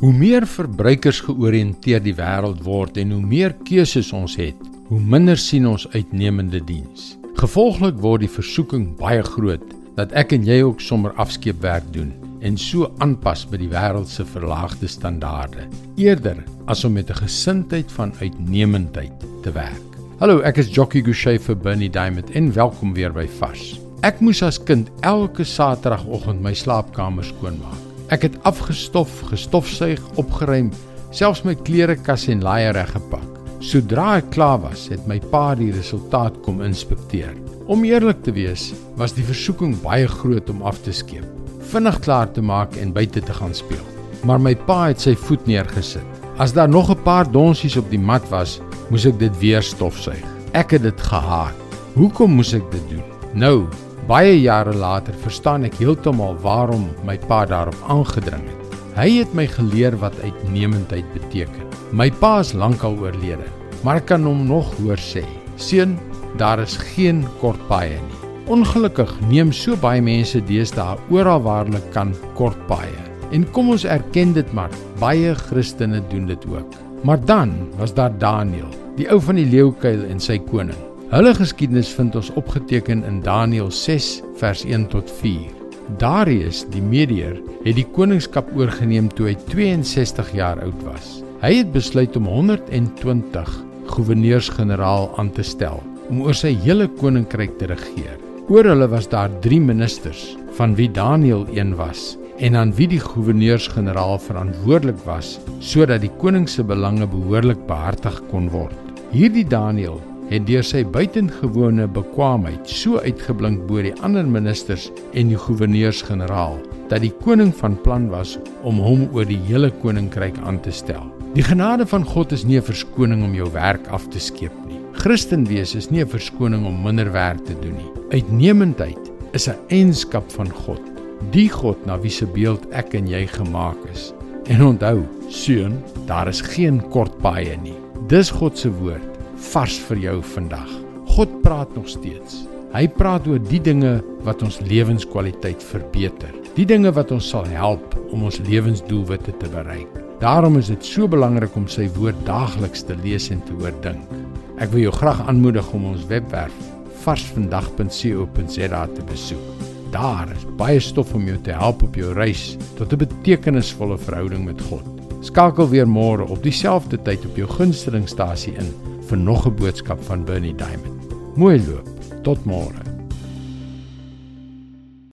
Hoe meer verbruikers georiënteerd die wêreld word en hoe meer keuses ons het, hoe minder sien ons uitnemende diens. Gevolglik word die versoeking baie groot dat ek en jy ook sommer afskeepwerk doen en so aanpas by die wêreld se verlaagde standaarde, eerder as om met 'n gesindheid van uitnemendheid te werk. Hallo, ek is Jockey Gouchee vir Bernie Diamond en welkom weer by Vars. Ek moes as kind elke Saterdagoggend my slaapkamer skoonmaak. Ek het afgestof, gestofsuig, opgeruim, selfs my klerekas en laaie reggepak. Sodra ek klaar was, het my pa die resultaat kom inspekteer. Om eerlik te wees, was die versoeking baie groot om af te skeep, vinnig klaar te maak en buite te gaan speel. Maar my pa het sy voet neergesit. As daar nog 'n paar donsies op die mat was, moes ek dit weer stofsuig. Ek het dit gehaat. Hoekom moes ek dit doen? Nou, Baie jare later verstaan ek heeltemal waarom my pa daarop aangedring het. Hy het my geleer wat uitnemendheid beteken. My pa is lankal oorlede, maar ek kan hom nog hoor sê: "Seun, daar is geen kort paaie nie." Ongelukkig neem so baie mense deesdae oral waar hulle kan kort paaie. En kom ons erken dit maar, baie Christene doen dit ook. Maar dan was daar Daniël, die ou van die leeukuil en sy koning. Hulle geskiedenis vind ons opgeteken in Daniël 6 vers 1 tot 4. Darius, die Medier, het die koningskap oorgeneem toe hy 62 jaar oud was. Hy het besluit om 120 goewerneurs-generaal aan te stel om oor sy hele koninkryk te regeer. Oor hulle was daar 3 ministers, van wie Daniël een was en aan wie die goewerneurs-generaal verantwoordelik was sodat die koning se belange behoorlik behartig kon word. Hierdie Daniël het deur sy buitengewone bekwaamheid so uitgeblink bo die ander ministers en die goewerneurs-generaal dat die koning van plan was om hom oor die hele koninkryk aan te stel. Die genade van God is nie 'n verskoning om jou werk af te skeep nie. Christen wees is nie 'n verskoning om minder werk te doen nie. Uitnemendheid is 'n eienskap van God, die God na wie se beeld ek en jy gemaak is. En onthou, seun, daar is geen kort paaie nie. Dis God se woord vars vir jou vandag. God praat nog steeds. Hy praat oor die dinge wat ons lewenskwaliteit verbeter. Die dinge wat ons sal help om ons lewensdoelwitte te bereik. Daarom is dit so belangrik om sy woord daagliks te lees en te oordink. Ek wil jou graag aanmoedig om ons webwerf varsvandag.co.za te besoek. Daar is baie stof om jou te help op jou reis tot 'n betekenisvolle verhouding met God. Skakel weer môre op dieselfde tyd op jou gunstelingstasie in vir nog 'n boodskap van Bernie Diamond. Mooi loop. Tot môre.